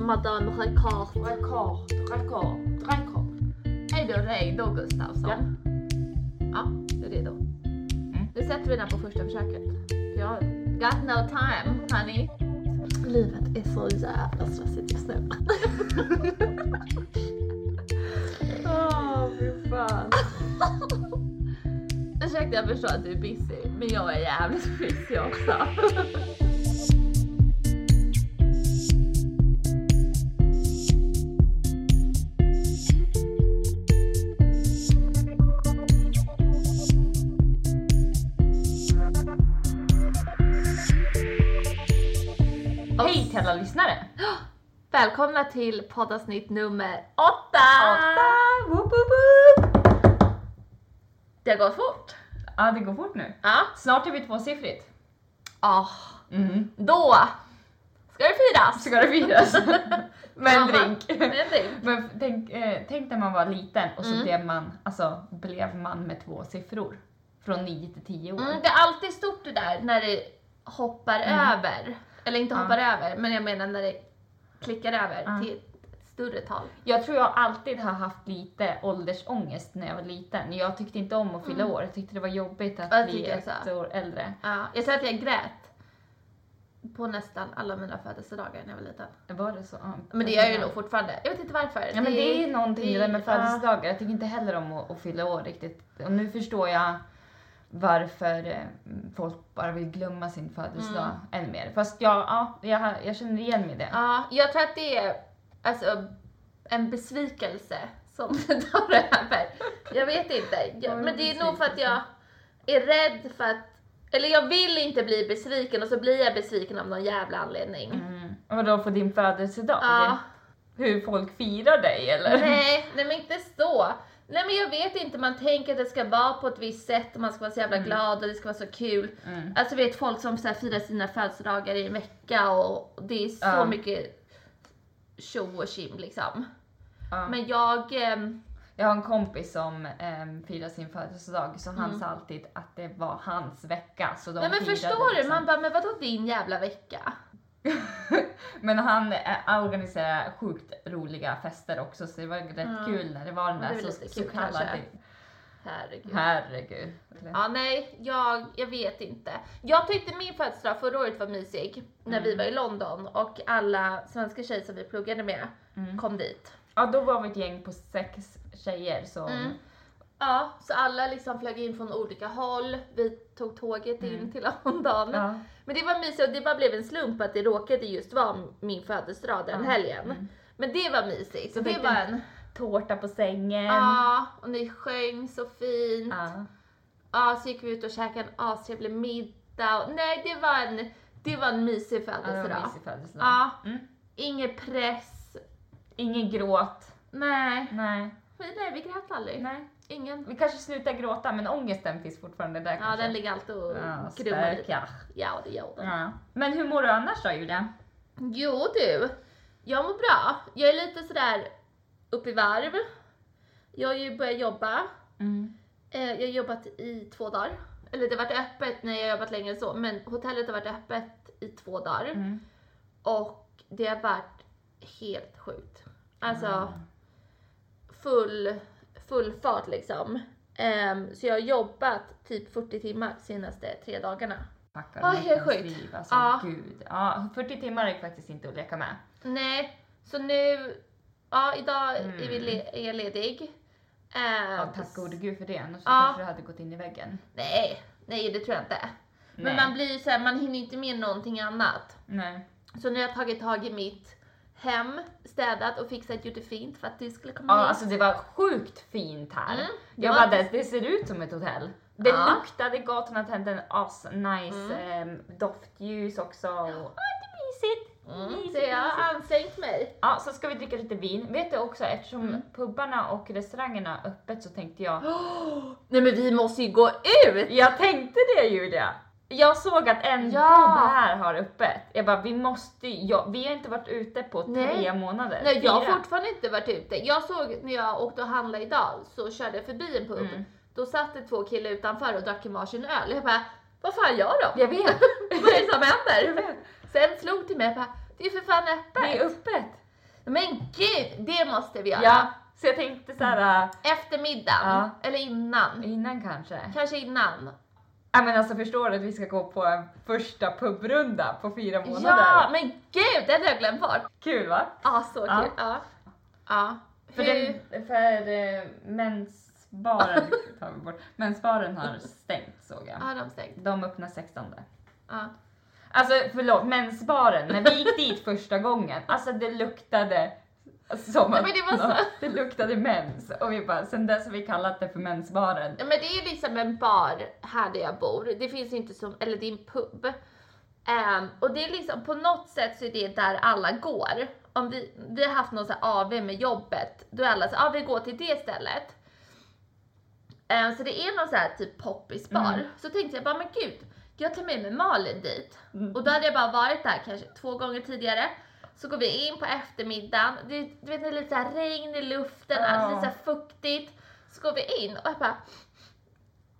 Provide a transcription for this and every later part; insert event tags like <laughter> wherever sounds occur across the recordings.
Madame Ricard. Rekord, rekord, rekord. Är du redo Gustavsson? Ja. Ja, du är redo. Nu sätter vi den på första försöket. För Jag got no time, honey. Livet är så jävla stressigt just nu. <laughs> Åh, fy fan. Ursäkta, jag förstår att du är busy, men jag är jävligt busy också. <laughs> Välkomna till poddavsnitt nummer åtta! Åtta! Woop, woop, woop. Det har gått fort. Ja, det går fort nu. Ja. Snart är vi tvåsiffrigt. Ah, Mm. då ska det firas. Ska det firas? <laughs> Med en drink. Med en drink. Men tänk, eh, tänk när man var liten och så Mm. blev man, alltså, blev man med två siffror. Från 9 till 10 år. Mm, det är alltid stort det där när det hoppar över. Eller inte Ja. hoppar över, men jag menar när det klickar över Ja. till ett större tal. Jag tror jag alltid har haft lite åldersångest när jag var liten. Jag tyckte inte om att fylla Mm. år. Jag tyckte det var jobbigt att Jag bli ett så. år äldre. Ja, jag säger att jag grät på nästan alla mina födelsedagar när jag var liten. Var det så? Ja. Men det gör jag ju nog fortfarande. Jag vet inte varför. Ja men det är någonting det där med födelsedagar. Jag tycker inte heller om att, att fylla år riktigt. Och nu förstår jag varför eh, folk bara vill glömma sin födelsedag ännu mer. Fast jag, ja, jag, jag känner igen mig i det. Ja, jag tror att det är alltså, en besvikelse som <laughs> tar över. Jag vet inte. Ja, Jag, en men det är nog för att jag är rädd för att, eller jag vill inte bli besviken och så blir jag besviken av någon jävla anledning. Mm. Och då på din födelsedag? Ja. Hur folk firar dig eller? Nej, nej men inte så. Nej men jag vet inte, man tänker att det ska vara på ett visst sätt och man ska vara så jävla glad och det ska vara så kul. Mm. Alltså vet folk som så här firar sina födelsedagar i en vecka och det är så Ja. mycket tjo och tjim liksom. Ja. Men jag, ehm, Jag har en kompis som um, firar sin födelsedag så han Mm. sa alltid att det var hans vecka. Så de nej men förstår du? liksom. Man bara, men vadå din jävla vecka? <laughs> Men han eh, organiserar sjukt roliga fester också så det var rätt Ja. kul när det var den där så, så kul kallade... kanske. Herregud. Herregud. Ja, nej, jag, jag vet inte. Jag tyckte min födelsedag förra året var mysig när vi Mm. var i London och alla svenska tjejer som vi pluggade med Mm. kom dit. Ja då var vi ett gäng på sex tjejer som... Ja, så alla liksom flög in från olika håll. Vi tog tåget in Mm. till London. Ja. Men det var mysigt och det bara blev en slump att det råkade just vara min födelsedag den Ja. helgen. Mm. Men det var mysigt. Så det var en... Tårta på sängen. Ja, och ni sjöng så fint. Ja. Ja, så gick vi ut och käkade en astrevlig middag. Och, nej, det var en, det var en mysig Ja, födelsedag. en mysig födelsedag. Ja, Mm. ingen press. Ingen gråt. Nej, Nej. nej vi grät aldrig. Nej. Ingen. Vi kanske slutar gråta men ångesten finns fortfarande där Ja, kanske. den ligger alltid och Ja, grummar lite. Ja, det gör den. Ja. Men hur mår du annars då Julia? Jo du, jag mår bra. Jag är lite sådär upp i varv. Jag har ju börjat jobba. Mm. Eh, Jag har jobbat i två dagar. Eller det har varit öppet när jag har jobbat längre än så, men hotellet har varit öppet i två dagar. Mm. Och det har varit helt sjukt. Alltså Mm. full, full fart liksom. Ehm, så jag har jobbat typ 40 timmar senaste tre dagarna. Packar Ja, helt sjukt. Alltså Ja. gud. Ja, 40 timmar är faktiskt inte att leka med. Nej, så nu, ja idag Mm. är, vi le- är jag ledig. Ehm, Ja, tack gode gud för det. Annars Ja. kanske du hade gått in i väggen. Nej, nej det tror jag inte. Men Nej. man blir så här, man hinner inte med någonting annat. Nej. Så nu har jag tagit tag i mitt hem, städat och fixat, gjort det fint för att du skulle komma Ja, hit. alltså det var sjukt fint här. Mm, det Jag var- bara, det, det ser ut som ett hotell. Det Ja. luktade gott, hon tänt en as-nice Mm. eh, doftljus också. Och, ah, det är mysigt. Mm, Mysigt, så jag har ansträngt mig. Ja, så ska vi dricka lite vin. Vet du också, eftersom Mm. pubbarna och restaurangerna öppet så tänkte jag... <gasps> Nej men vi måste ju gå ut! Jag tänkte det Julia! Jag såg att en Ja. pub här har öppet. Jag bara, vi måste jag, Vi har inte varit ute på tre Nej. månader. Nej jag har Fyra. fortfarande inte varit ute. Jag såg när jag åkte och handlade idag så körde jag förbi en pub. Mm. Då satt det två killar utanför och drack en varsin öl. Jag bara, vad fan gör de? Jag vet. <laughs> vad är det som händer? Sen slog till mig, jag bara, det är för fan öppet. Det är öppet. gud, det måste vi göra. Ja, så jag tänkte så här äh, Efter middagen, Ja. eller innan. innan kanske. Kanske innan. Ja men alltså förstår du att vi ska gå på en första pubrunda på fyra månader? Ja, men gud, den har jag glömt bort. Kul va? Ja, så Ja. kul. Ja. ja. För, Hur- den, för eh, mensbaren, <laughs> tar vi bort. mensbaren har stängt såg jag. Ja, de stängt. De öppnar 16. Ja. Alltså förlåt, mensbaren, när vi gick dit första gången, alltså det luktade som Nej, men det var så- <laughs> det luktade mens. Och vi bara, sen dess har vi kallat det för mensbaren. Ja, men det är liksom en bar här där jag bor. Det finns inte som, eller det är en pub. Ehm, och det är liksom, på något sätt så är det där alla går. Om vi, vi har haft någon så här AV med jobbet, då är alla så ja ah, vi går till det stället. Ehm, så det är någon så här typ poppisbar. Mm. Så tänkte jag bara, men gud, jag tar med mig Malin dit. Mm. Och då hade jag bara varit där kanske två gånger tidigare. Så går vi in på eftermiddagen, det, du vet det är lite så regn i luften, Ja. lite så fuktigt. Så går vi in och jag bara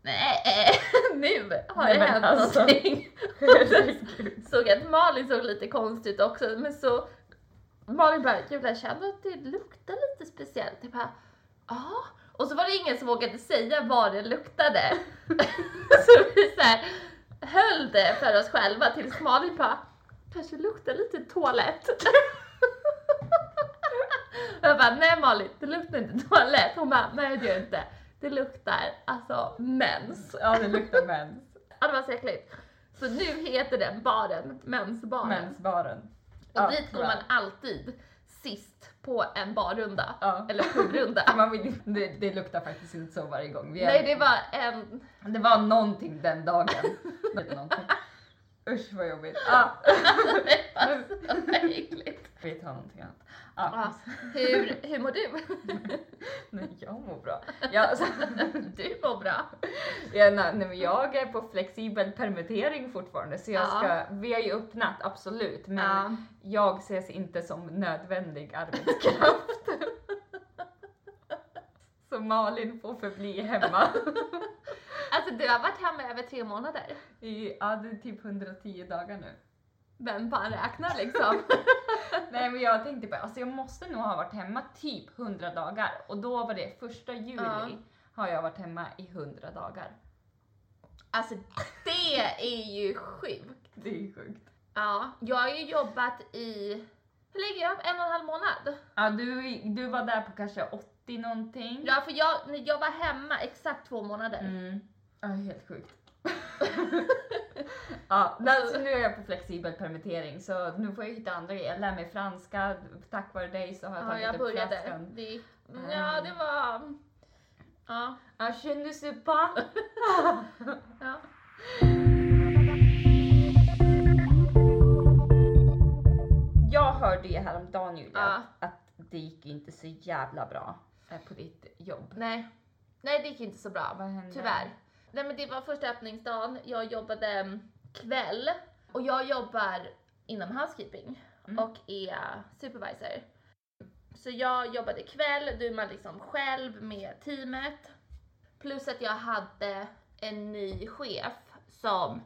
Nej, <laughs> nu har Nej, det hänt alltså. någonting. <laughs> <laughs> Såg att Malin såg lite konstigt ut också, men så Malin bara, Julia jag känner att det luktar lite speciellt. Jag bara, ja. Och så var det ingen som vågade säga vad det luktade. så vi så här, höll det för oss själva tills Malin bara, kanske luktar lite toalett. <laughs> Jag bara, nej Malin, det luktar inte toalett. Hon bara, nej det gör inte. Det luktar alltså mens. Ja det luktar mens. <laughs> Ja, det var så äckligt. Så nu heter den baren mensbaren. Mensbaren. Och Ja, dit går bra. man alltid sist på en barrunda. Ja. Eller pubrunda. <laughs> Man vill, det, det luktar faktiskt inte så varje gång. Vi är- Nej, det var en... det var någonting den dagen. Någonting. Usch vad jobbigt. Ah. <laughs> alltså, vad äckligt. <laughs> Vi tar någonting annat. Ah. Ja, hur, hur mår du? <laughs> Nej, jag mår bra. Jag, alltså, Du mår bra. jag, nej, men jag är på flexibel permittering fortfarande så jag Ja. ska, vi har ju öppnat absolut men Ja. jag ses inte som nödvändig arbetskraft. så Malin får förbli hemma. Alltså du har varit hemma i över tre månader. I, ja, det är typ 110 dagar nu. Vem fan räknar liksom? <laughs> Nej men jag tänkte bara, alltså jag måste nog ha varit hemma typ 100 dagar och då var det första juli Ja. har jag varit hemma i 100 dagar. Alltså det är ju sjukt. Det är sjukt. Ja, jag har ju jobbat i, hur länge? En och en halv månad. Ja, du, du var där på kanske 80 någonting. Ja, för jag, jag var hemma exakt två månader. Mm. Ja, helt sjukt. <laughs> ja, alltså, nu är jag på flexibel permittering så nu får jag hitta andra grejer. Jag lär mig franska, tack vare dig så har jag Ja, tagit jag upp började. flaskan. Det, ja, det var... Ja. Ah, je ne sais pas. ja. Jag hörde ju häromdagen Julia Ja. att det gick inte så jävla bra eh, på ditt jobb. Nej. Nej, det gick inte så bra. Vad hände? Tyvärr. Nej, men det var första öppningsdagen. Jag jobbade kväll och jag jobbar inom housekeeping Mm. och är supervisor. Så jag jobbade kväll, då är man liksom själv med teamet. Plus att jag hade en ny chef som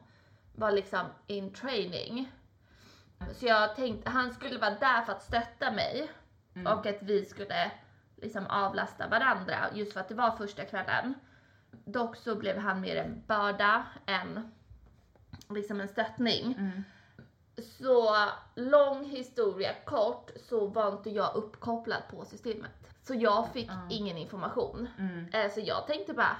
var liksom in training. Så jag tänkte, han skulle vara där för att stötta mig Mm. och att vi skulle liksom avlasta varandra just för att det var första kvällen. Dock så blev han mer en börda än liksom en stöttning. Mm. Så lång historia kort så var inte jag uppkopplad på systemet. Så jag fick Ja. ingen information. Mm. Eh, Så jag tänkte bara,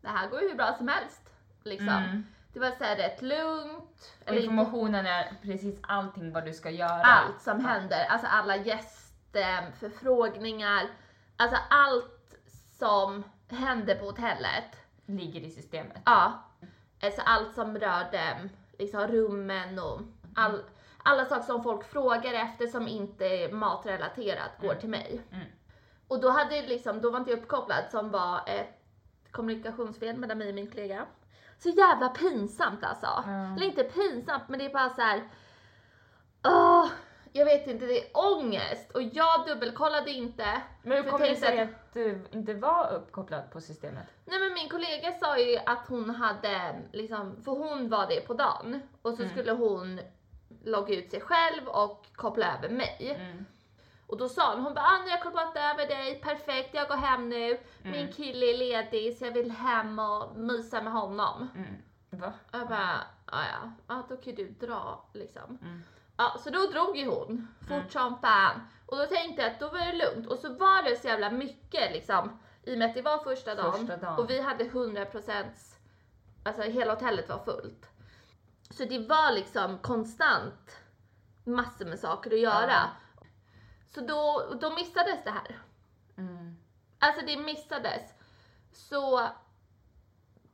det här går ju hur bra som helst. Liksom. Mm. Det var så här rätt lugnt. Och informationen är precis allting vad du ska göra. allt som Ja. händer. Alltså alla gäster, förfrågningar. Alltså allt som hände på hotellet. Ligger i systemet. Ja. Alltså allt som rörde liksom rummen och all, alla saker som folk frågar efter som inte är matrelaterat går till mig. Mm. Och då hade liksom, då var inte jag uppkopplad som var ett kommunikationsfel mellan mig och min kollega. Så jävla pinsamt alltså. Ja. Eller inte pinsamt men det är bara så här. Åh, jag vet inte, det är ångest. Och jag dubbelkollade inte. Men hur kommer det sig att- att du inte var uppkopplad på systemet? Nej men min kollega sa ju att hon hade liksom, för hon var det på dagen. Och så Mm. skulle hon logga ut sig själv och koppla över mig. Mm. Och då sa hon, hon bara ah, nu har jag kollat över dig, perfekt jag går hem nu. Min Mm. kille är ledig så jag vill hem och mysa med honom. Mm. Va? Jag bara, ja, ja då kan ju du dra liksom. Mm. Ja, så då drog ju hon fort Mm. som fan. Och då tänkte jag att då var det lugnt. Och så var det så jävla mycket liksom. I och med att det var första dagen. Första dagen. Och vi hade 100% alltså hela hotellet var fullt. Så det var liksom konstant massor med saker att göra. Ja. Så då, då missades det här. Mm. Alltså det missades. Så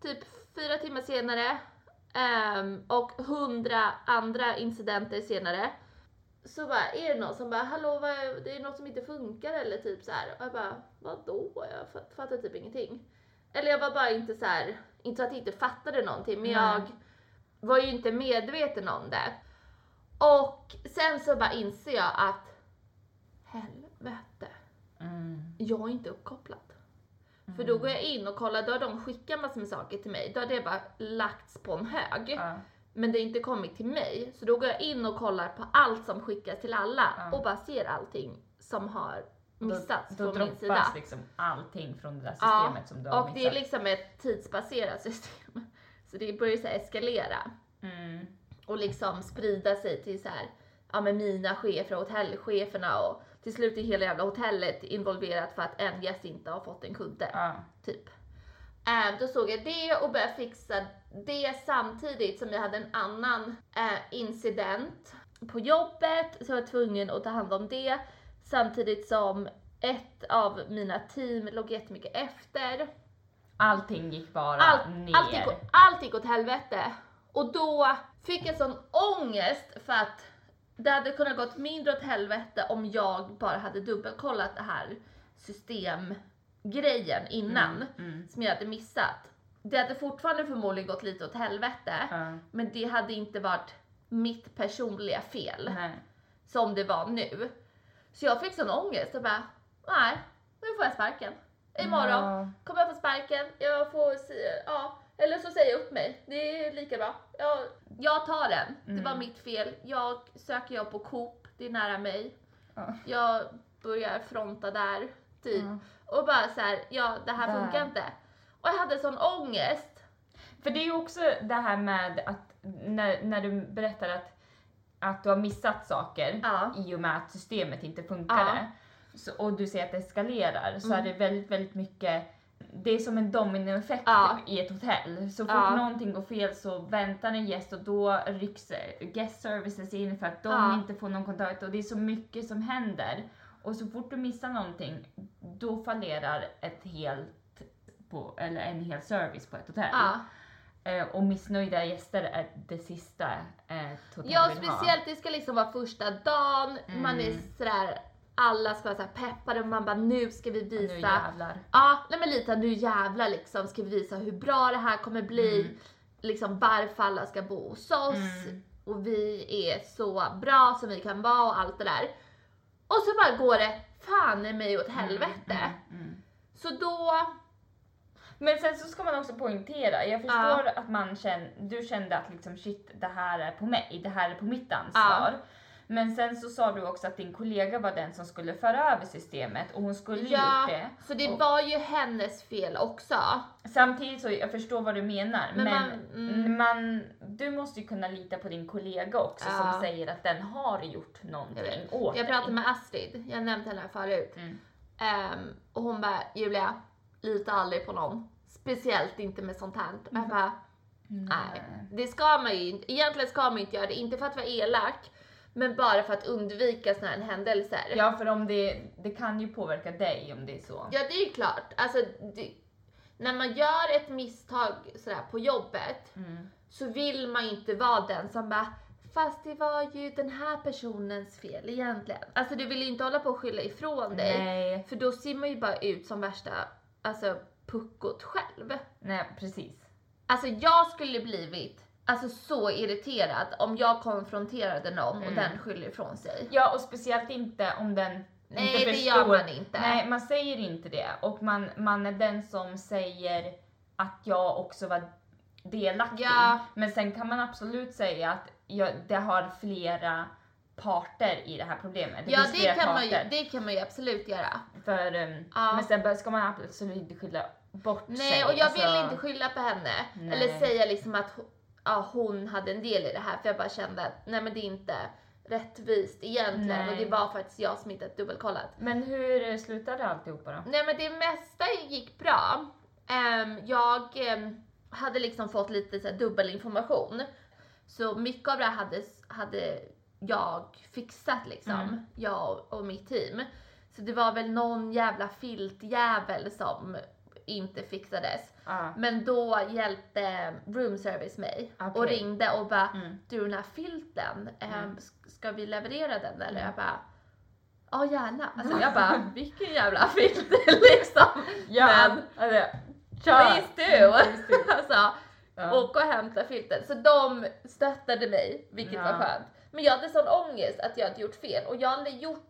typ fyra timmar senare ehm, och hundra andra incidenter senare så bara, är det någon som bara hallå vad är, det är något som inte funkar eller typ så här. Och jag bara vadå? Jag fatt- fattar typ ingenting. Eller jag var bara inte så här, inte så att jag inte fattade någonting men Nej. jag var ju inte medveten om det. Och sen så bara inser jag att helvete, Mm. jag är inte uppkopplad. För då går jag in och kollar, då har de skickat massor med saker till mig. Då har det bara lagts på en hög. Ja. Men det har inte kommit till mig. Så då går jag in och kollar på allt som skickas till alla Ja. och bara ser allting som har missats då, då från min sida. droppas liksom allting från det där systemet som du har och det är missat. liksom ett tidsbaserat <laughs> system. Så det börjar så eskalera Mm. och liksom sprida sig till så här, ja men mina chefer och hotellcheferna och till slut är hela jävla hotellet involverat för att en gäst inte har fått en kudde. Ja. typ. Eh, då såg jag det och började fixa det samtidigt som jag hade en annan eh, incident på jobbet så jag var tvungen att ta hand om det samtidigt som ett av mina team låg jättemycket efter. Allting gick bara Allt, ner. allt, gick, allt gick åt helvete. Och då fick jag sån ångest för att det hade kunnat gått mindre åt helvete om jag bara hade dubbelkollat det här systemgrejen innan Mm, mm. som jag hade missat. Det hade fortfarande förmodligen gått lite åt helvete, Ja. men det hade inte varit mitt personliga fel Nej. som det var nu. Så jag fick sån ångest och bara, nej, nu får jag sparken. Imorgon kommer jag få sparken, jag får, ja, eller så säger jag upp mig. Det är lika bra. Jag, jag tar den. Det var Mm. mitt fel. Jag söker jobb på Coop, det är nära mig. Ja. Jag börjar fronta där, typ. Ja. Och bara så här, ja det här Där. funkar inte. Och jag hade sån ångest. För det är ju också det här med att när, när du berättar att, att du har missat saker Ja. i och med att systemet inte funkade så, och du ser att det eskalerar så Mm. är det väldigt, väldigt mycket det är som en dominoeffekt Ja. i ett hotell. Så fort Ja. någonting går fel så väntar en gäst och då rycks guest services in för att de Ja. inte får någon kontakt och det är så mycket som händer. Och så fort du missar någonting då fallerar ett helt på, eller en hel service på ett hotell. Ja. Eh, och missnöjda gäster är det sista eh, ett hotell Ja, vill ha. speciellt det ska liksom vara första dagen, man är Mm. sådär, alla ska vara såhär peppade och man bara nu ska vi Nu visa. jävlar. Ja, nej men lite nu jävlar liksom ska vi visa hur bra det här kommer bli. Mm. Liksom varför alla ska bo hos oss. Mm. Och vi är så bra som vi kan vara och allt det där. Och så bara går det fan i mig åt helvete. Mm, mm. Så då, Men sen så ska man också poängtera, jag förstår att man känner, du kände att liksom shit det här är på mig, det här är på mitt ansvar. Men sen så sa du också att din kollega var den som skulle föra över systemet och hon skulle ja, gjort det. så det Och- var ju hennes fel också. Samtidigt så jag förstår vad du menar Men men, man- mm. man, du måste ju kunna lita på din kollega också Ja. som säger att den har gjort Jag någonting vet. åt Jag dig. pratade med Astrid, jag nämnde henne förut. Mm. Ehm, och hon bara, Julia, lita aldrig på någon. Speciellt inte med sånt här. Och jag bara, nej. Det ska man ju inte, egentligen ska man inte göra det. Inte för att vara elak, men bara för att undvika såna här händelser. Ja för om det, det kan ju påverka dig om det är så. Ja, det är ju klart. Alltså, det, när man gör ett misstag sådär på jobbet Mm. så vill man inte vara den som bara Fast det var ju den här personens fel egentligen. Alltså du vill ju inte hålla på och skylla ifrån dig. Nej, För då ser man ju bara ut som värsta, alltså puckot själv. nej precis. Alltså jag skulle blivit alltså så irriterad om jag konfronterade någon och Mm. den skyller ifrån sig. Ja och speciellt inte om den Nej inte det förstår. gör man inte. Nej man säger inte det och man, man är den som säger att jag också var delaktig. Ja. Men sen kan man absolut säga att jag, det har flera parter i det här problemet. Ja, finns det kan, man ju, det kan man ju absolut göra. För, um, Ja. Men sen ska man absolut inte skylla bort sig. Nej, och jag vill alltså. inte skylla på henne. Nej. Eller säga liksom att ja, hon hade en del i det här. För jag bara kände att nej men det är inte rättvist egentligen. Nej. Och det var faktiskt jag som inte dubbelkollat. Men hur slutade alltihopa då? Nej men det mesta gick bra. Ehm, jag ehm, hade liksom fått lite så här, dubbelinformation. Så mycket av det här hade, hade jag fixat liksom. Mm. Jag och mitt team. Så det var väl någon jävla filtjävel som inte fixades. Ja. Men då hjälpte room service mig och Okej. ringde och bara Mm. du den här filten, Mm. sk- ska vi leverera den eller? Mm. Jag bara Ja gärna. Alltså jag <laughs> bara vilken jävla filt <laughs> liksom. Ja, Men- alltså! Please do! Please do. <laughs> alltså, Ja. åka och hämta filten. Så de stöttade mig, vilket Ja. var skönt. Men jag hade sån ångest att jag hade gjort fel och jag hade gjort...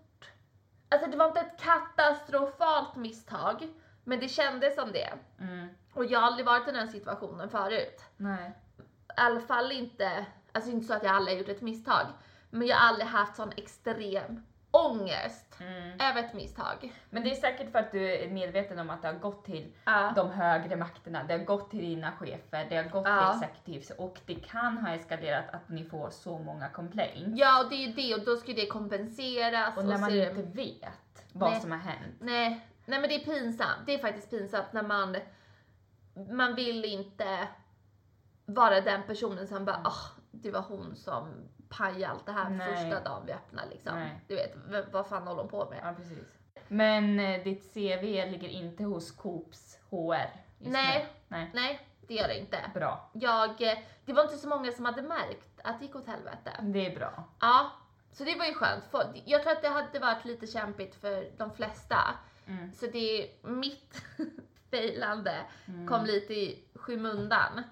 Alltså det var inte ett katastrofalt misstag, men det kändes som det. Mm. Och jag har aldrig varit i den situationen förut. Nej. I alla fall inte, alltså inte så att jag aldrig har gjort ett misstag, men jag har aldrig haft sån extrem ångest Mm. över ett misstag. Men det är säkert för att du är medveten om att det har gått till Ja. de högre makterna, det har gått till dina chefer, det har gått Ja. till executives och det kan ha eskalerat att ni får så många complaints. Ja, och det är ju det och då ska det kompenseras. Och när man är det- inte vet vad Nej. som har hänt. Nej, nej men det är pinsamt. Det är faktiskt pinsamt när man, man vill inte vara den personen som bara, ah, det var hon som pajade allt det här Nej. första dagen vi öppnade liksom. Nej. Du vet, vad fan håller hon på med? Ja, precis. Men eh, ditt CV ligger inte hos Coops HR just Nej. nu? Nej. Nej, det gör det inte. Bra. Jag, eh, det var inte så många som hade märkt att det gick åt helvete. Det är bra. Ja, så det var ju skönt. Jag tror att det hade varit lite kämpigt för de flesta. Mm. Så det är mitt <laughs> failande Mm. kom lite i skymundan.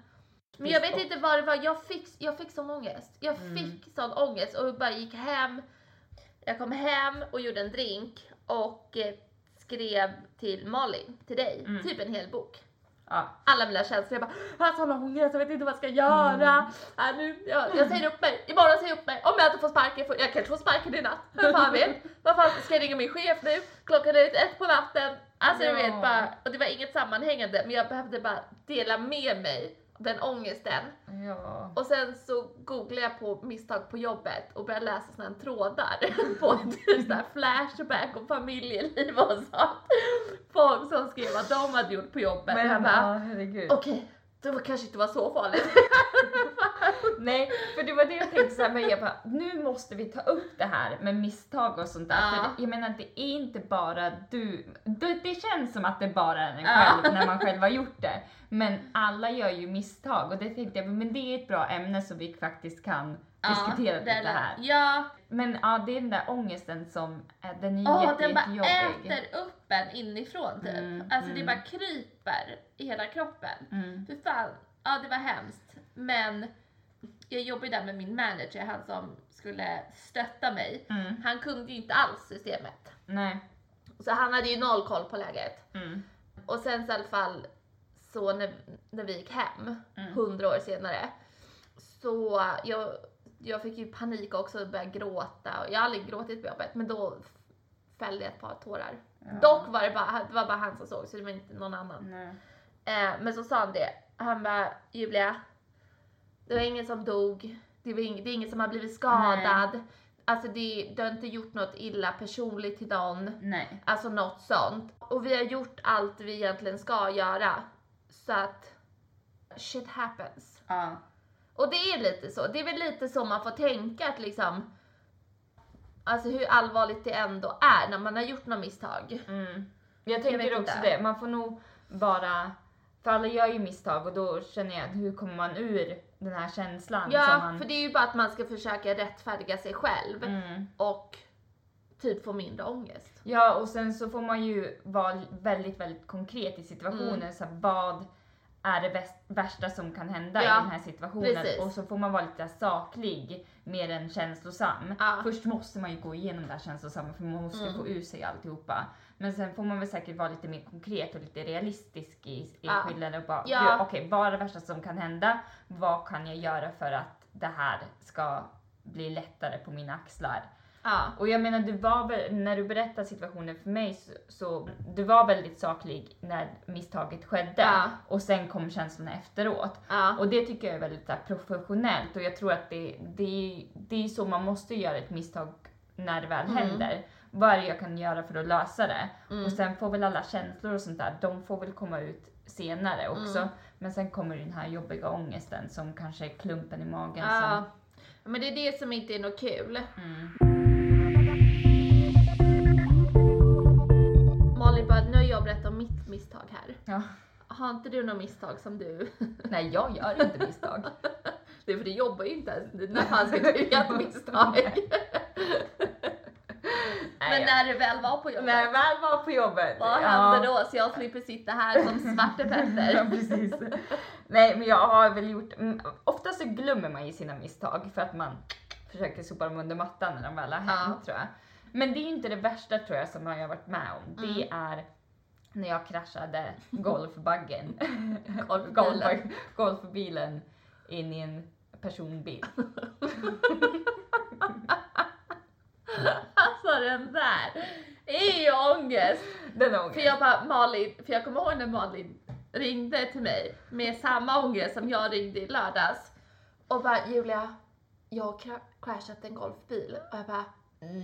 Men jag vet inte vad det var, jag fick, jag fick sån ångest. Jag Mm. fick sån ångest och bara gick hem. Jag kom hem och gjorde en drink och eh, skrev till Malin, till dig, Mm. typ en hel bok. Ja. Alla mina känslor, jag bara jag har sån ångest, jag vet inte vad jag ska göra. Mm. Äh, nu, jag, jag säger upp mig, imorgon säger jag upp mig. Om jag inte får sparken, får, jag kanske får sparken i natt. Vem fan vet? Vad fan ska jag ringa min chef nu? Klockan är ett på natten. Alltså du Ja. vet bara, och det var inget sammanhängande men jag behövde bara dela med mig den ångesten. Ja. Och sen så googlade jag på misstag på jobbet och började läsa här trådar <laughs> på typ så här flashback och familjeliv och sånt. Folk som skrev vad de hade gjort på jobbet. Men jag bara, ja, herregud. okej, det var kanske inte var så farligt. <laughs> <laughs> Nej, för det var det jag tänkte såhär, men jag bara, nu måste vi ta upp det här med misstag och sånt där. Ja. För jag menar, det är inte bara du. Det, det känns som att det bara är en Ja. själv när man <laughs> själv har gjort det. Men alla gör ju misstag och det tänkte jag, men det är ett bra ämne som vi faktiskt kan diskutera det lite här. Ja, Men ja, det är den där ångesten som, den är åh, jätte, den bara jättejobbig. äter upp en inifrån typ. Mm, alltså det mm. bara kryper i hela kroppen. Mm. Fy fan, ja det var hemskt. Men jag jobbade där med min manager, han som skulle stötta mig. Mm. Han kunde ju inte alls systemet. Nej. Så han hade ju noll koll på läget. Mm. Och sen så i alla fall så när, när vi gick hem, Mm. hundra år senare, så jag, jag fick ju panik också och började gråta. Och jag har aldrig gråtit på jobbet, men då fällde jag ett par tårar. Ja. Dock var det bara, det var bara han som såg, så det var inte någon annan. Eh, men så sa han det, han bara Julia, det var ingen som dog, det, var ing, det är ingen som har blivit skadad. Alltså det, du har inte gjort något illa personligt till någon. Nej. Alltså något sånt. Och vi har gjort allt vi egentligen ska göra. Så att shit happens. Ja. Och det är lite så. Det är väl lite så man får tänka att liksom Alltså hur allvarligt det ändå är när man har gjort något misstag. Mm. Jag tänker vet också inte. det, man får nog bara, för alla gör ju misstag och då känner jag, hur kommer man ur den här känslan Ja, man... för det är ju bara att man ska försöka rättfärdiga sig själv Mm. och typ få mindre ångest. Ja, och sen så får man ju vara väldigt, väldigt konkret i situationen. Mm. Så här, vad är det värsta som kan hända Ja, i den här situationen? precis. Och så får man vara lite saklig mer än känslosam. Ja. Först måste man ju gå igenom det här känslosamma för man måste Mm. få ur sig alltihopa. Men sen får man väl säkert vara lite mer konkret och lite realistisk i, i Ja. skillnaden och bara, Ja. okej vad är det värsta som kan hända? Vad kan jag göra för att det här ska blir lättare på mina axlar. Ja. Och jag menar, du var väl, när du berättade situationen för mig så, så du var väldigt saklig när misstaget skedde Ja. och sen kom känslorna efteråt. Ja. Och det tycker jag är väldigt här, professionellt och jag tror att det, det, det är så man måste göra ett misstag när det väl Mm. händer. Vad är det jag kan göra för att lösa det? Mm. Och sen får väl alla känslor och sånt där, de får väl komma ut senare också. Mm. Men sen kommer den här jobbiga ångesten som kanske är klumpen i magen Ja. Men det är det som inte är något kul. Ja. Har inte du något misstag som du... Nej, jag gör inte misstag. <laughs> Det är för du jobbar ju inte ens när fan ska göra ett misstag. Men när du väl var på jobbet, När jag väl var på jobbet. vad hände då? Så jag slipper sitta här som Svarte <laughs> Ja, Petter. precis. Nej, men jag har väl gjort... mm, Oftast så glömmer man ju sina misstag för att man försöker sopa dem under mattan när de väl har hänt, Ja. tror jag. Men det är inte det värsta tror jag som jag har varit med om. Det Mm. är när jag kraschade <laughs> golfbaggen. Golf, golfbilen in i en personbil. Alltså den där är ju ångest. Den För ångesten. jag bara, Malin, för jag kommer ihåg när Malin ringde till mig med samma ångest som jag ringde i lördags. Och bara, Julia, jag har crashat en golfbil. Och jag bara,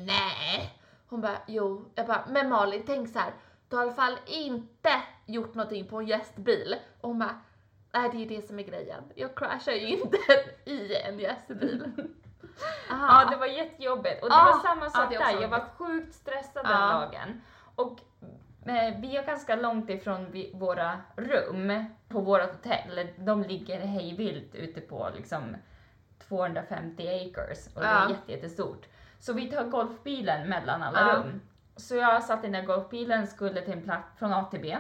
nej. Hon bara, jo. Jag bara, men Malin, tänk så här. Du har i alla fall inte gjort någonting på en gästbil. Och hon bara, nej det är det som är grejen. Jag crashar ju inte <laughs> i en gästbil. <laughs> Aha. Ja, det var jättejobbigt. Och det Ah, var samma sak också där. Jag var sjukt stressad Ja. den dagen. Och eh, vi är ganska långt ifrån vi, våra rum på vårt hotell. De ligger hejvilt ute på liksom 250 acres och det är jätte, jättestort. Så vi tar golfbilen mellan alla rum. Så jag satt i den där golfbilen, skulle till en plats från A till B.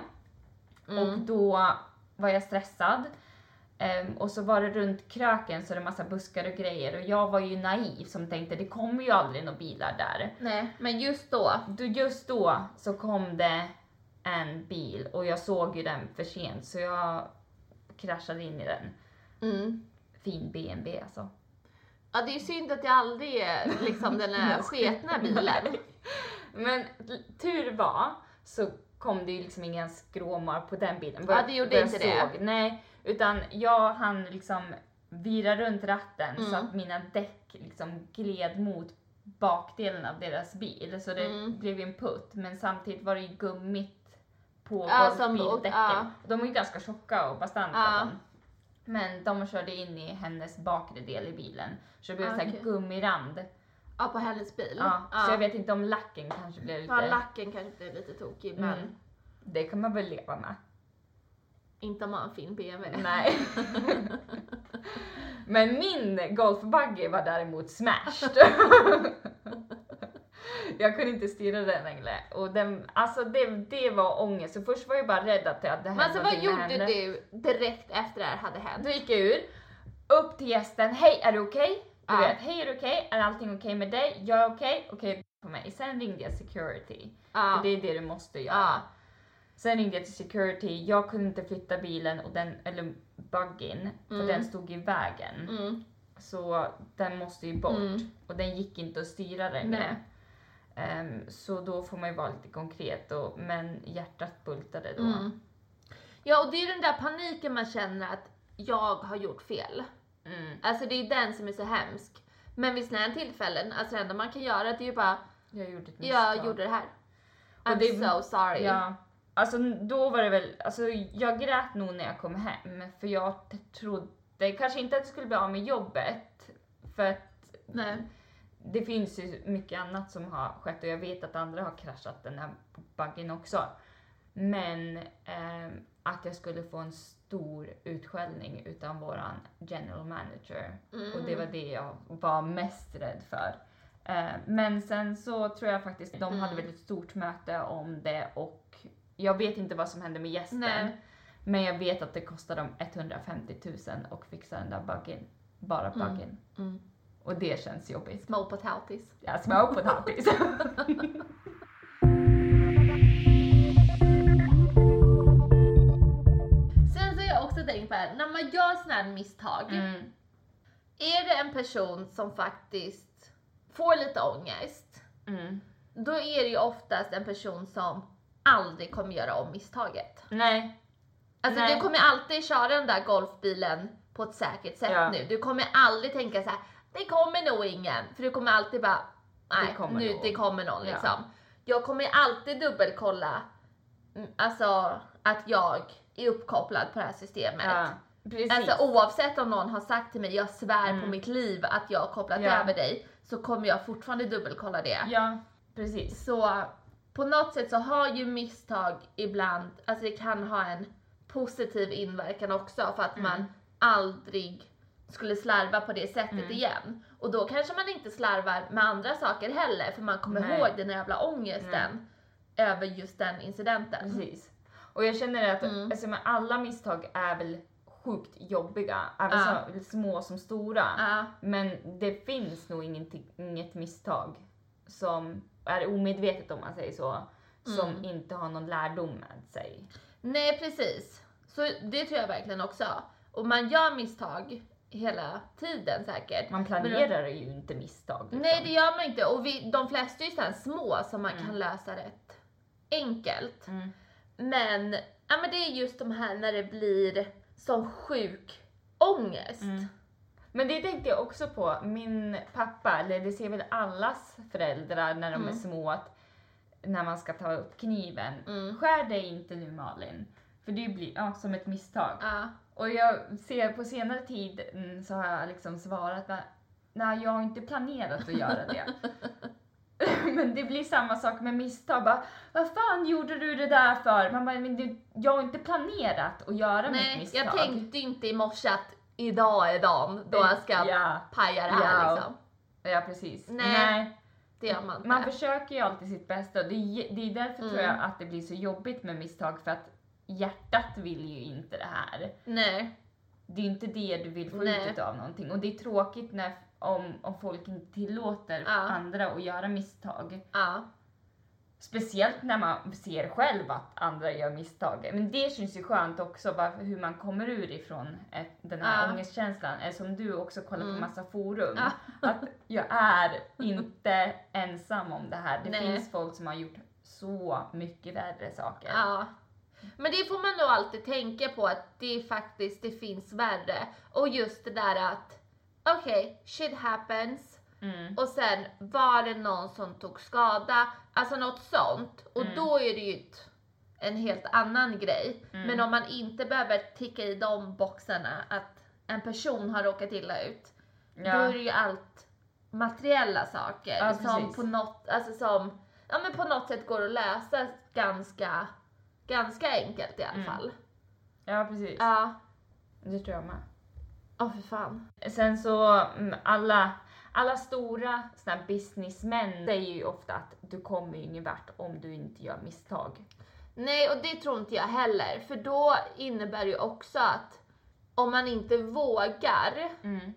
Och Mm. då var jag stressad. Ehm, och så var det runt kröken så det massa buskar och grejer och jag var ju naiv som tänkte det kommer ju aldrig några bilar där. Nej, men just då. Då, just då så kom det en bil och jag såg ju den för sent så jag kraschade in i den. Mm. Fin BMW alltså. Ja, det är synd att det aldrig är liksom den <laughs> där sketna bilen. <laughs> Men tur var så kom det ju liksom inga skråmar på den bilen. Ja, det gjorde inte det. såg. Nej, utan jag hann liksom vira runt ratten så Mm. att mina däck liksom gled mot bakdelen av deras bil. Så det Mm. blev ju en putt. Men samtidigt var det ju gummit på Ja, golfbildäcken. ja. De är ju ganska tjocka och bastanta. Ja. Men de körde in i hennes bakre del i bilen. Så det blev Ah, så gummirand. Ja, på hennes bil. Ja, Så jag vet inte om lacken kanske blev lite... Ja, lacken kanske blir lite tokig, men Mm. Det kan man väl leva med. inte om man har en fin BMW. Nej. <laughs> Men min golfbuggy var däremot smashed. <laughs> jag kunde inte styra den längre. Och den, alltså det, det var ångest. Så först var jag bara rädd att det hade hänt Men alltså vad gjorde henne. du direkt efter det här hade hänt? Då gick jag ur, upp till gästen, hej är du okej? Du Ja. vet, hej är du okej? Är allting okej med dig? Jag är okej? Okej på mig. Sen ringde jag security. Ja. För det är det du måste göra. Ja. Sen ringde jag till security, jag kunde inte flytta bilen, och den, eller buggin, för Mm. den stod i vägen. Mm. Så den måste ju bort Mm. och den gick inte att styra längre. Ehm, så då får man ju vara lite konkret, och, men hjärtat bultade då. Mm. Ja, och det är den där paniken man känner att jag har gjort fel. Mm. Alltså det är den som är så hemsk. Men vid sådana här tillfällen, alltså det enda man kan göra det är ju bara, Jag gjorde ett misstag. jag gjorde det här. Och I'm det- so sorry. Ja. Alltså då var det väl, alltså jag grät nog när jag kom hem för jag t- trodde kanske inte att jag skulle bli av med jobbet för att Nej. det finns ju mycket annat som har skett och jag vet att andra har kraschat den här buggen också. Men ehm, att jag skulle få en stor utskällning utan våran general manager. Mm. Och det var det jag var mest rädd för. Eh, men sen så tror jag faktiskt de hade Mm. väl ett stort möte om det och jag vet inte vad som hände med gästen. Nej. Men jag vet att det kostade dem 150 000 och fixa den där buggen. Bara Mm. buggen. Mm. Och det känns jobbigt. Små potatis. Ja, småpotatis. <laughs> <laughs> På det här, när man gör sådana här misstag, mm. är det en person som faktiskt får lite ångest, Mm. då är det ju oftast en person som aldrig kommer göra om misstaget. Nej. Alltså Nej. du kommer alltid köra den där golfbilen på ett säkert sätt Ja. nu. Du kommer aldrig tänka så här, det kommer nog ingen. För du kommer alltid bara, nej, kommer nu nog." det kommer någon Ja. liksom. Jag kommer alltid dubbelkolla, mm, alltså att jag är uppkopplad på det här systemet. Ja. Precis. Alltså oavsett om någon har sagt till mig, jag svär på Mm. mitt liv att jag har kopplat Ja. över dig, så kommer jag fortfarande dubbelkolla det. ja, precis. Så på något sätt så har ju misstag ibland, alltså det kan ha en positiv inverkan också för att Mm. man aldrig skulle slarva på det sättet Mm. igen. Och då kanske man inte slarvar med andra saker heller för man kommer Nej. ihåg den jävla ångesten över just den incidenten. Precis. Och jag känner att Mm. alltså, men alla misstag är väl sjukt jobbiga, även så, små som stora. Ja, Men det finns nog ingenting, inget misstag som är omedvetet om man säger så, som Mm. inte har någon lärdom med sig. nej precis. Så det tror jag verkligen också. Och man gör misstag hela tiden säkert. Man planerar ju inte misstag. Liksom. Nej det gör man inte och vi, de flesta är ju sådär små som man Mm. kan lösa rätt enkelt. Mm. Men, ja, men det är just de här när det blir som sjuk ångest. Mm. Men det tänkte jag också på, min pappa, eller det ser väl allas föräldrar när de är Mm. små, att när man ska ta upp kniven, Mm. skär dig inte nu Malin. För det blir ja, som ett misstag. Ja. Och jag ser på senare tid mm, så har jag liksom svarat nej, jag har inte planerat att göra det. <laughs> <laughs> men det blir samma sak med misstag. Bara, Vad fan gjorde du det där för? Man bara, men du, jag har inte planerat att göra mitt Nej, misstag. jag tänkte inte i morse att idag är dagen då jag ska Ja, paja det här Ja. liksom. ja precis. Nej. Det gör man inte. Man försöker ju alltid sitt bästa det är, det är därför tror Mm. jag att det blir så jobbigt med misstag för att hjärtat vill ju inte det här. Nej. Det är inte det du vill få Nej. ut av någonting och det är tråkigt när, om, om folk inte tillåter Ja. andra att göra misstag. Ja. Speciellt när man ser själv att andra gör misstag. Men det känns ju skönt också, bara hur man kommer ur ifrån den här Ja. ångestkänslan. Som du också kollar Mm. på massa forum. Ja. <laughs> Att jag är inte ensam om det här. Det Nej. finns folk som har gjort så mycket värre saker. Ja. Men det får man nog alltid tänka på att det faktiskt det finns värre. Och just det där att okej, shit happens. Mm. Och sen var det någon som tog skada, alltså något sånt. Och Mm. då är det ju ett, en helt annan grej. Mm. Men om man inte behöver ticka i de boxarna att en person har råkat illa ut. Då är Ja. det ju allt materiella saker Ja, som precis. på något, alltså som, ja men på något sätt går att lösa ganska, ganska enkelt i alla Mm. fall. ja, precis. Ja. Det tror jag med. Åh för fan. Sen så, mm, alla, alla stora såna businessmän säger ju ofta att du kommer ju ingen vart om du inte gör misstag. Nej, och det tror inte jag heller. För då innebär det ju också att om man inte vågar, Mm.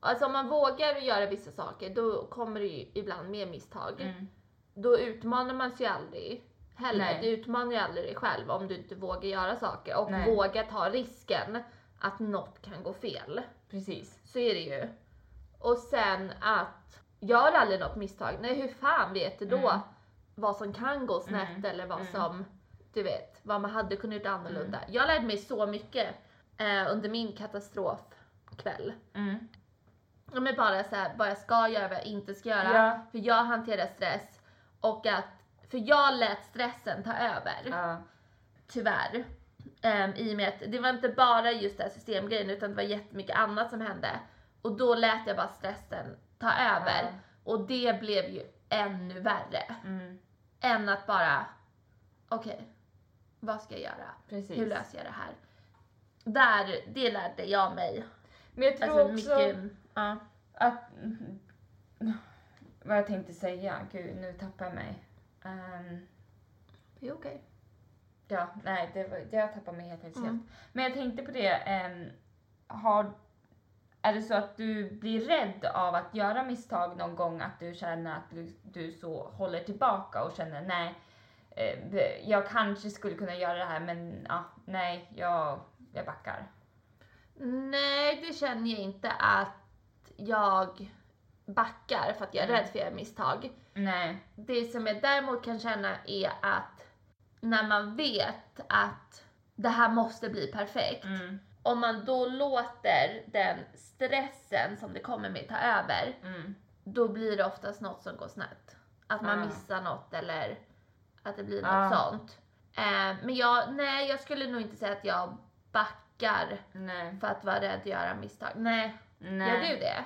alltså om man vågar göra vissa saker, då kommer det ju ibland mer misstag. Mm. Då utmanar man sig aldrig heller. Nej. Du utmanar ju aldrig dig själv om du inte vågar göra saker och Nej. vågar ta risken att något kan gå fel. Precis. Så är det ju. Och sen att gör aldrig något misstag, nej hur fan vet du då Mm. vad som kan gå snett Mm. eller vad Mm. som, du vet, vad man hade kunnat gjort annorlunda. Jag lärde mig så mycket eh, under min katastrofkväll. Mm. Ja, men bara så här, vad jag ska göra, vad jag inte ska göra. Ja. För jag hanterar stress och att, för jag lät stressen ta över. Ja. Tyvärr. Um, I och med att det var inte bara just den här systemgrejen utan det var jättemycket annat som hände. Och då lät jag bara stressen ta över. Ja. Och det blev ju ännu värre. Mm. Än att bara, okej, vad ska jag göra? Precis. Hur löser jag det här? Där, det lärde jag mig. Men jag tror Alltså också mycket, ja. att... Vad jag tänkte säga, gud nu tappar jag mig. Ehm, Det är okej. Ja, nej, det var, jag tappar mig helt enkelt. Mm. Men jag tänkte på det, ehm, har, är det så att du blir rädd av att göra misstag någon gång? Att du känner att du, du så håller tillbaka och känner nej, eh, jag kanske skulle kunna göra det här men ja, nej, jag, jag backar. Nej, det känner jag inte att jag backar för att jag är Mm. rädd för att göra misstag. Nej. Det som jag däremot kan känna är att när man vet att det här måste bli perfekt, Mm. om man då låter den stressen som det kommer med ta över, Mm. då blir det oftast något som går snett. Att man Ah. missar något eller att det blir något Ah. sånt. Eh, men jag, nej, jag skulle nog inte säga att jag backar Nej. för att vara rädd att göra misstag. Nej, Nej. gör du det?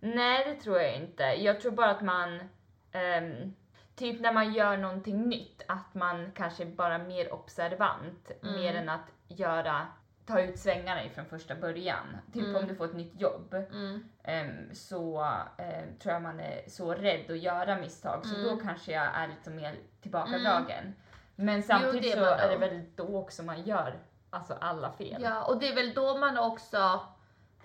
Nej, det tror jag inte. Jag tror bara att man, ehm, typ när man gör någonting nytt, att man kanske bara är mer observant, Mm. mer än att göra, ta ut svängarna ifrån första början. Typ Mm. om du får ett nytt jobb, Mm. ehm, så ehm, tror jag man är så rädd att göra misstag, så Mm. då kanske jag är lite mer tillbakadragen. Men samtidigt är så är det väl då också man gör alltså alla fel. Ja, och det är väl då man också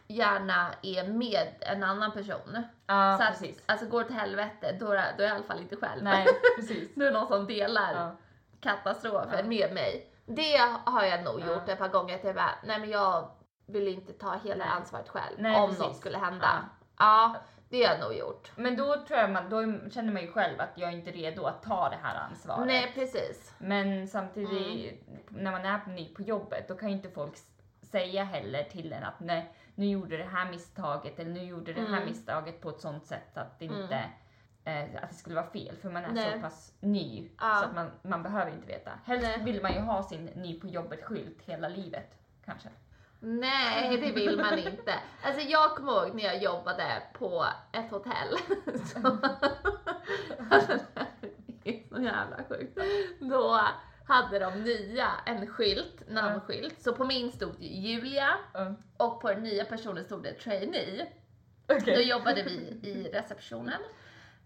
gärna är med en annan person. Ja, så att, precis. alltså går det till helvete, då är, då är jag i alla fall inte själv. Nej, <laughs> precis. då är det någon som delar Ja. katastrofen Ja. med mig. Det har jag nog gjort ett par gånger. Att jag bara, nej men jag vill inte ta hela Nej. ansvaret själv Nej, om precis. något skulle hända. Ja. det har jag nog gjort. Men då tror jag man, då känner man ju själv att jag är inte redo att ta det här ansvaret. Nej, precis. Men samtidigt, Mm. när man är ny på jobbet, då kan ju inte folk säga heller till en att nej, nu gjorde det här misstaget eller nu gjorde det här Mm. misstaget på ett sånt sätt att det Mm. inte eh, att det skulle vara fel för man är Nej. så pass ny Ja. så att man, man behöver inte veta. Helst Nej. vill man ju ha sin ny på jobbet-skylt hela livet kanske. Nej, det vill man inte. Alltså jag kommer ihåg när jag jobbade på ett hotell. <laughs> Så, alltså, <laughs> det är så jävla sjukt. Då hade de nya en skylt, namnskylt. Så på min stod Julia och på den nya personen stod det trainee. Okej. Då jobbade vi i <laughs> receptionen.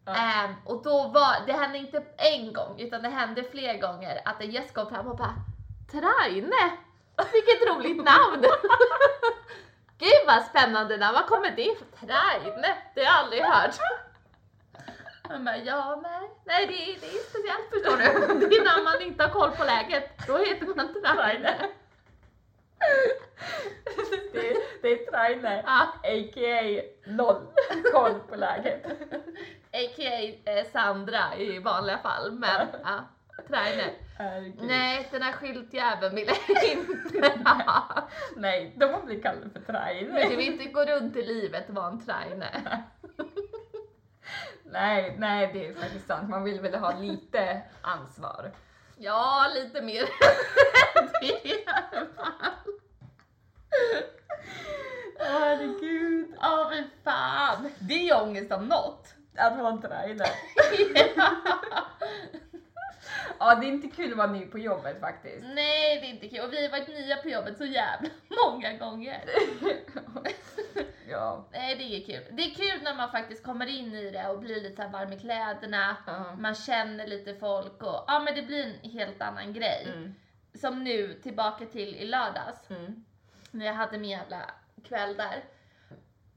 Ehm, och då var, det hände inte en gång utan det hände fler gånger att en gäst kom fram och bara Traine! Vilket roligt namn! <laughs> Gud vad spännande namn, var kommer det ifrån? Traine! Det har jag aldrig hört. Man bara, ja nej, nej det, är- det är speciellt förstår du. <laughs> Det är när man inte har koll på läget, då heter man Traine. det, är- det är Trainer, Ja, a.k.a. noll koll på läget. a.k.a. eh, Sandra i vanliga fall, men ja, Traine. Herregud. Nej, den här skyltjäveln vill jag inte ha. <laughs> Nej, de har blivit kallade för Men Trainer. du vill inte gå runt i livet och vara en traine. <laughs> Nej, nej det är faktiskt sant. Man vill väl ha lite ansvar. Ja, lite mer <laughs> det i alla fall. Herregud. Ja, men fan. Det är ångest om något. Att vara en trainer. <laughs> Ja, det är inte kul att vara ny på jobbet faktiskt. Nej, det är inte kul. Och vi har varit nya på jobbet så jävla många gånger. <laughs> Ja. Nej, det är kul. Det är kul när man faktiskt kommer in i det och blir lite så varm i kläderna. Ja. Man känner lite folk och ja, men det blir en helt annan grej. Mm. Som nu, tillbaka till i lördags. Mm. när jag hade min jävla kväll där.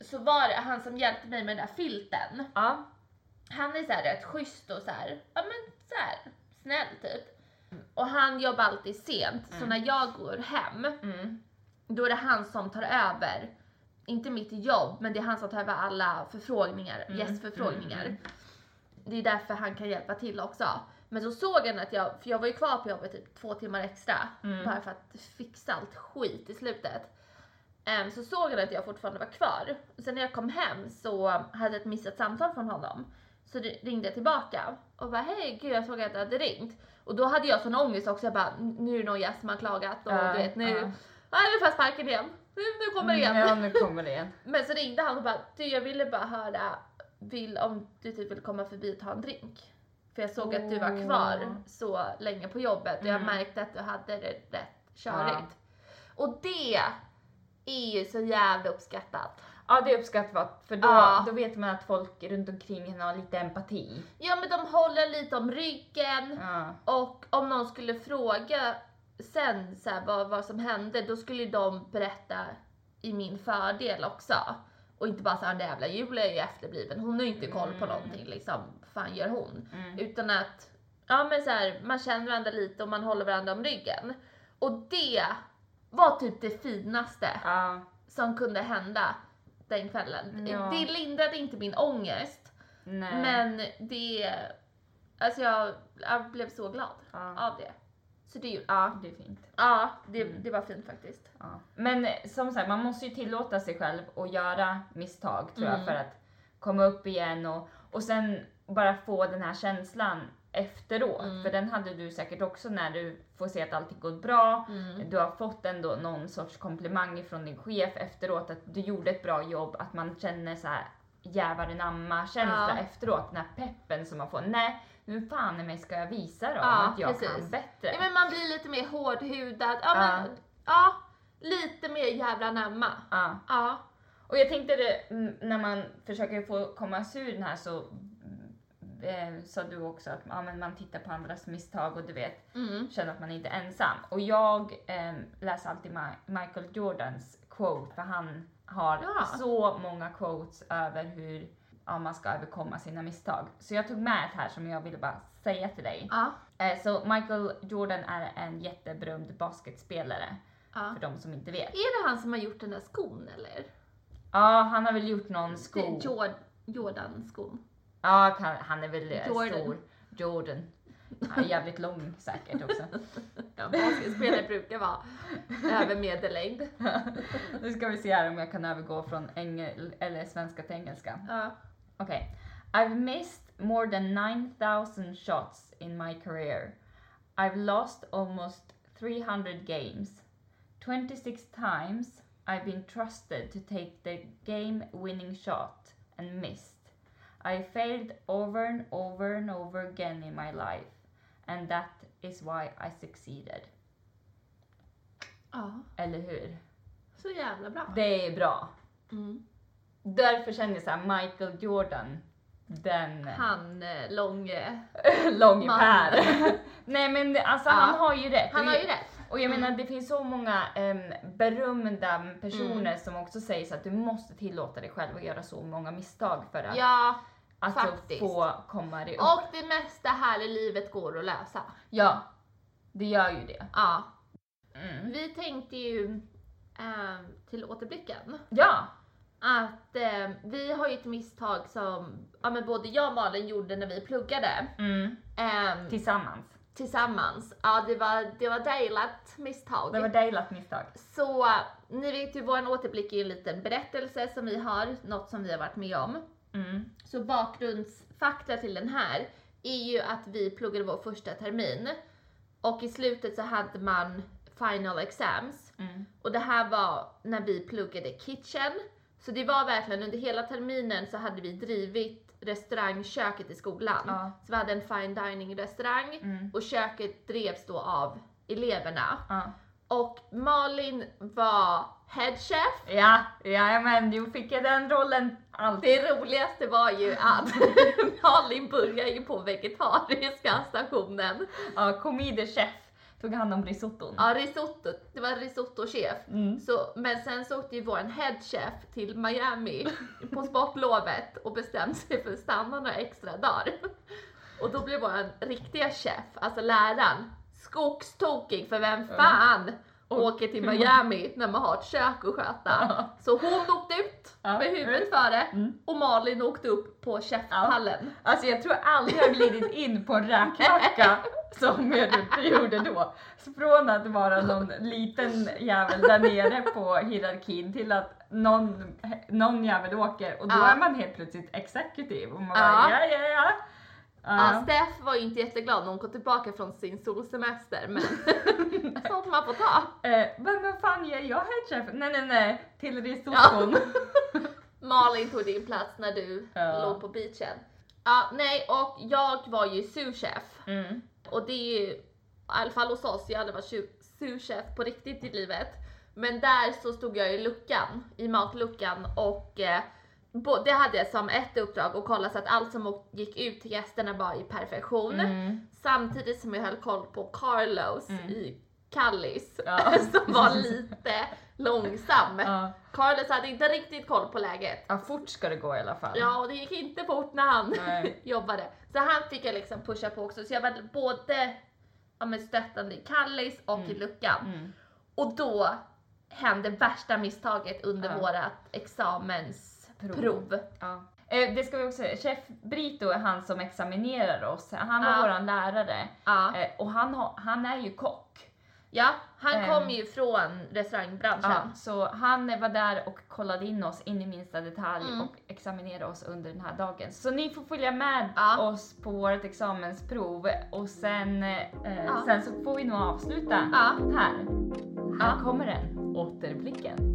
Så var det han som hjälpte mig med den där filten. Ja. Han är så här rätt schysst och så här, ja men så här snäll typ. Och han jobbar alltid sent, så Mm. när jag går hem, Mm. då är det han som tar över. Inte mitt jobb, men det är han som tar över alla förfrågningar, Mm. gästförfrågningar. Mm, Det är därför han kan hjälpa till också. Men så såg han att jag, för jag var ju kvar på jobbet typ två timmar extra, Mm. bara för att fixa allt skit i slutet. Em, så såg han att jag fortfarande var kvar. Sen när jag kom hem så hade jag ett missat samtal från honom. Så ringde jag tillbaka och bara hej gud jag såg att du hade ringt. Och då hade jag sån ångest också, jag bara nu är det någon gäst som har klagat och Ja, du vet nu, ja. ja. nu får jag sparken igen. Nu, kommer det igen. Ja, nu kommer det igen. Men så ringde han och bara, du jag ville bara höra vill, om du typ vill komma förbi och ta en drink. För jag såg att du var kvar så länge på jobbet och jag Mm. märkte att du hade det rätt körigt. Och det är ju så jävla uppskattat. Ja, det är uppskattat för då, Ja. då vet man att folk runt omkring en har lite empati. Ja men de håller lite om ryggen Ja. och om någon skulle fråga sen så här, vad, vad som hände då skulle de berätta i min fördel också. Och inte bara såhär, den där jävla Julia är ju efterbliven, hon har ju inte koll på Mm. någonting liksom, fan gör hon? Mm. Utan att, ja men så här, man känner varandra lite och man håller varandra om ryggen. Och det var typ det finaste Ja. som kunde hända. den kvällen. Ja. Det lindrade inte min ångest, Nej. men det... Alltså jag, jag blev så glad ja, av det. Så det, ja, det är fint. ja det, Mm. det var fint faktiskt. Ja. Men eh, som sagt, man måste ju tillåta sig själv att göra misstag tror jag Mm. för att komma upp igen och, och sen bara få den här känslan efteråt. Mm. För den hade du säkert också när du får se att allting gått bra. Mm. Du har fått ändå någon sorts komplimang från din chef efteråt att du gjorde ett bra jobb, att man känner så här jävar anamma känsla Ja. efteråt, den här peppen som man får. Nej, nu fan i mig ska jag visa dem Ja, att jag precis. kan bättre. Ja, men man blir lite mer hårdhudad. Ja, men, ja lite mer jävla namma. Ja. Och jag tänkte det, mm, när man försöker få komma sig ur den här så mm, eh, sa du också att ja, man tittar på andras misstag och du vet, Mm. känner att man inte är ensam. Och jag eh, läser alltid Ma- Michael Jordans quote för han har Ja. så många quotes över hur ja, man ska överkomma sina misstag. Så jag tog med ett här som jag ville bara säga till dig. Ja. Eh, så Michael Jordan är en jätteberömd basketspelare, ja. för de som inte vet. Är det han som har gjort den där skon eller? Ja, han har väl gjort någon sko. Jord Jordan-skon. Ja, han är väl eh, Jordan. stor. Jordan. Han är jävligt lång säkert också. <laughs> Ja, basketspelare brukar vara över medellängd. <laughs> nu ska vi se här om jag kan övergå från engel eller svenska till engelska. Ja. Okej. I've missed more than 9000 shots in my career. I've lost almost 300 games. 26 times I've been trusted to take the game winning shot and missed. I failed over and over and over again in my life, and that is why I succeeded. ja, Eller hur? så jävla bra. Det är bra. Mm. Därför känner jag såhär, Michael Jordan, den Han eh, långe, <laughs> lång Man. Per. <laughs> Nej men alltså Ja. han har ju rätt. han har ju rätt. Och jag menar Mm. det finns så många um, berömda personer Mm. som också säger så att du måste tillåta dig själv att göra så många misstag för att Ja, alltså, faktiskt. få komma dig upp. och det mesta här i livet går att lösa. Ja, det gör ju det. Ja. Mm. Vi tänkte ju eh, till återblicken Ja, att eh, vi har ju ett misstag som ja, men både jag och Malin gjorde när vi pluggade mm. eh, tillsammans. tillsammans. Ja, det var, det var delat misstag. Det var delat misstag. Så ni vet ju, vår återblick är en liten berättelse som vi har, något som vi har varit med om. Mm. Så bakgrundsfakta till den här är ju att vi pluggade vår första termin och i slutet så hade man final exams. Mm. Och det här var när vi pluggade kitchen. Så det var verkligen under hela terminen så hade vi drivit restaurangköket i skolan. Ja. Så vi hade en fine dining restaurang Mm. och köket drevs då av eleverna. Ja. Och Malin var headchef. Ja, ja men du fick den rollen alltid. Det roligaste var ju att <laughs> Malin började ju på vegetariska stationen. Ja, komediechef tog hand om risotton. Ja, risotto. Det var risottochef. Mm. Så, men sen så åkte ju vår headchef till Miami <laughs> på sportlovet och bestämde sig för att stanna några extra dagar. Och då blev vår riktiga chef, alltså läraren, skogstokig för vem fan åker till Miami när man har ett kök att sköta. Så hon åkte ut med huvudet före Mm. och Malin åkte upp på chefpallen. Alltså jag tror aldrig jag glidit in på en räkmacka <laughs> som jag gjorde då. Från att vara någon liten jävel där nere på hierarkin till att någon, någon jävel åker och då Ja. är man helt plötsligt executive och man Ja. bara ja ja ja. Ja, Ja. Steff var ju inte jätteglad när hon kom tillbaka från sin solsemester men <laughs> sånt man får ta. Eh, men vad fan ger jag headchef? Nej nej nej, till risotton. <laughs> Malin tog din plats när du Ja. låg på beachen. Ja, nej och jag var ju souschef Mm. Och det är ju, i alla fall hos oss, jag har aldrig varit su- souschef på riktigt i livet. Men där så stod jag i luckan, i matluckan och eh, det hade jag som ett uppdrag att kolla så att allt som gick ut till gästerna var i perfektion. Mm. Samtidigt som jag höll koll på Carlos Mm. i Kallis Ja. <laughs> som var lite långsam. Ja. Carlos hade inte riktigt koll på läget. ja, fort ska det gå i alla fall. Ja, och det gick inte fort när han <laughs> jobbade. Så han fick jag liksom pusha på också. Så jag var både ja, men stöttande i Kallis och i Mm. luckan. Mm. Och då hände värsta misstaget under Ja. vårat examensprov. Prov. Ja. Eh, Det ska vi också säga, chef Brito är han som examinerar oss. Han var Ja. våran lärare Ja. Eh, och han, har, han är ju kock. Ja, han Ehm. kom ju från restaurangbranschen. Ja, så han var där och kollade in oss in i minsta detalj Mm. och examinerade oss under den här dagen. Så ni får följa med Ja. oss på vårt examensprov och sen, eh, Ja. sen så får vi nog avsluta här. Här kommer den, återblicken.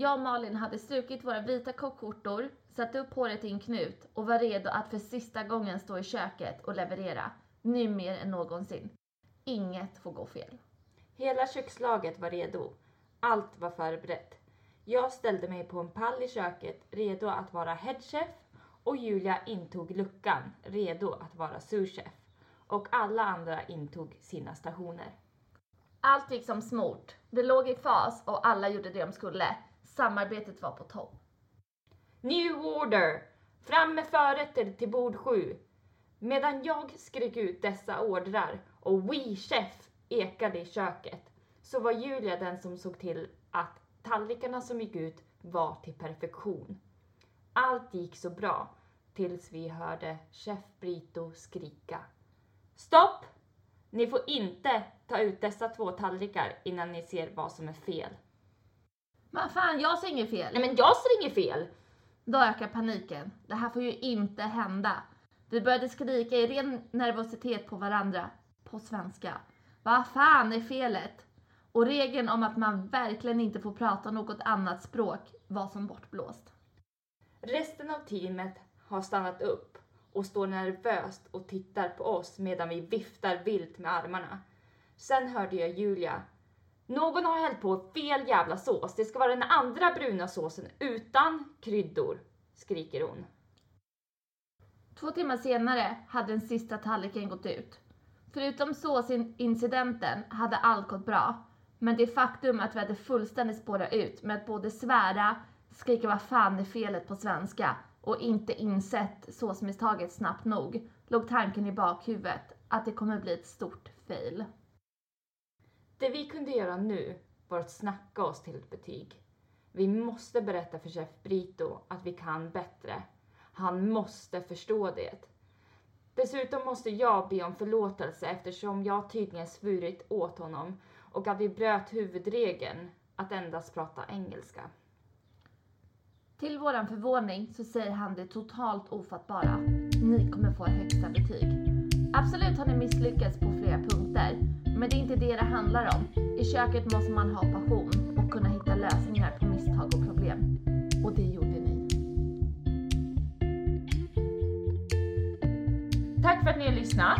Jag och Malin hade strukit våra vita kockskjortor, satt upp håret i en knut och var redo att för sista gången stå i köket och leverera. Nu mer än någonsin. Inget får gå fel. Hela kökslaget var redo. Allt var förberett. Jag ställde mig på en pall i köket, redo att vara headchef och Julia intog luckan, redo att vara souschef. Och alla andra intog sina stationer. Allt gick som smort. Det låg i fas och alla gjorde det de skulle. Samarbetet var på topp. New order! Fram med förrätter till bord sju. Medan jag skrek ut dessa ordrar och We Chef ekade i köket så var Julia den som såg till att tallrikarna som gick ut var till perfektion. Allt gick så bra tills vi hörde Chef Brito skrika. Stopp! Ni får inte ta ut dessa två tallrikar innan ni ser vad som är fel. Men fan, jag ser inget fel. Nej men jag ser inget fel! Då ökar paniken. Det här får ju inte hända. Vi började skrika i ren nervositet på varandra. På svenska. Vad fan är felet? Och regeln om att man verkligen inte får prata något annat språk var som bortblåst. Resten av teamet har stannat upp och står nervöst och tittar på oss medan vi viftar vilt med armarna. Sen hörde jag Julia. Någon har hällt på fel jävla sås. Det ska vara den andra bruna såsen utan kryddor, skriker hon. Två timmar senare hade den sista tallriken gått ut. Förutom såsincidenten hade allt gått bra. Men det faktum att vi hade fullständigt spårat ut med att både svära, skrika vad fan är felet på svenska och inte insett såsmisstaget snabbt nog låg tanken i bakhuvudet att det kommer bli ett stort fail. Det vi kunde göra nu var att snacka oss till ett betyg. Vi måste berätta för chef Brito att vi kan bättre. Han måste förstå det. Dessutom måste jag be om förlåtelse eftersom jag tydligen svurit åt honom och att vi bröt huvudregeln att endast prata engelska. Till våran förvåning så säger han det totalt ofattbara. Ni kommer få högsta betyg. Absolut har ni misslyckats på flera punkter, men det är inte det det handlar om. I köket måste man ha passion och kunna hitta lösningar på misstag och problem. Och det gjorde ni. Tack för att ni har lyssnat.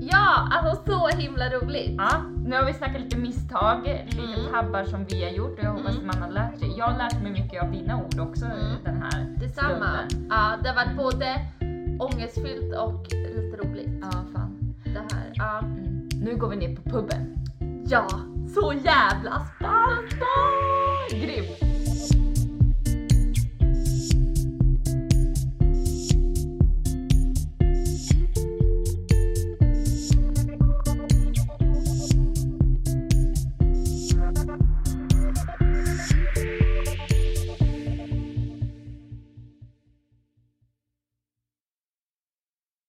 Ja, alltså så himla roligt! Ja, nu har vi snackat lite misstag, lite Mm. tabbar som vi har gjort och jag hoppas Mm. man har lärt sig. Jag har lärt mig mycket av dina ord också Mm. den här Detsamma. stunden. Ja, det har varit både ångestfyllt och lite roligt. Ja, nu går vi ner på puben. Ja, så jävla spännande! Grymt!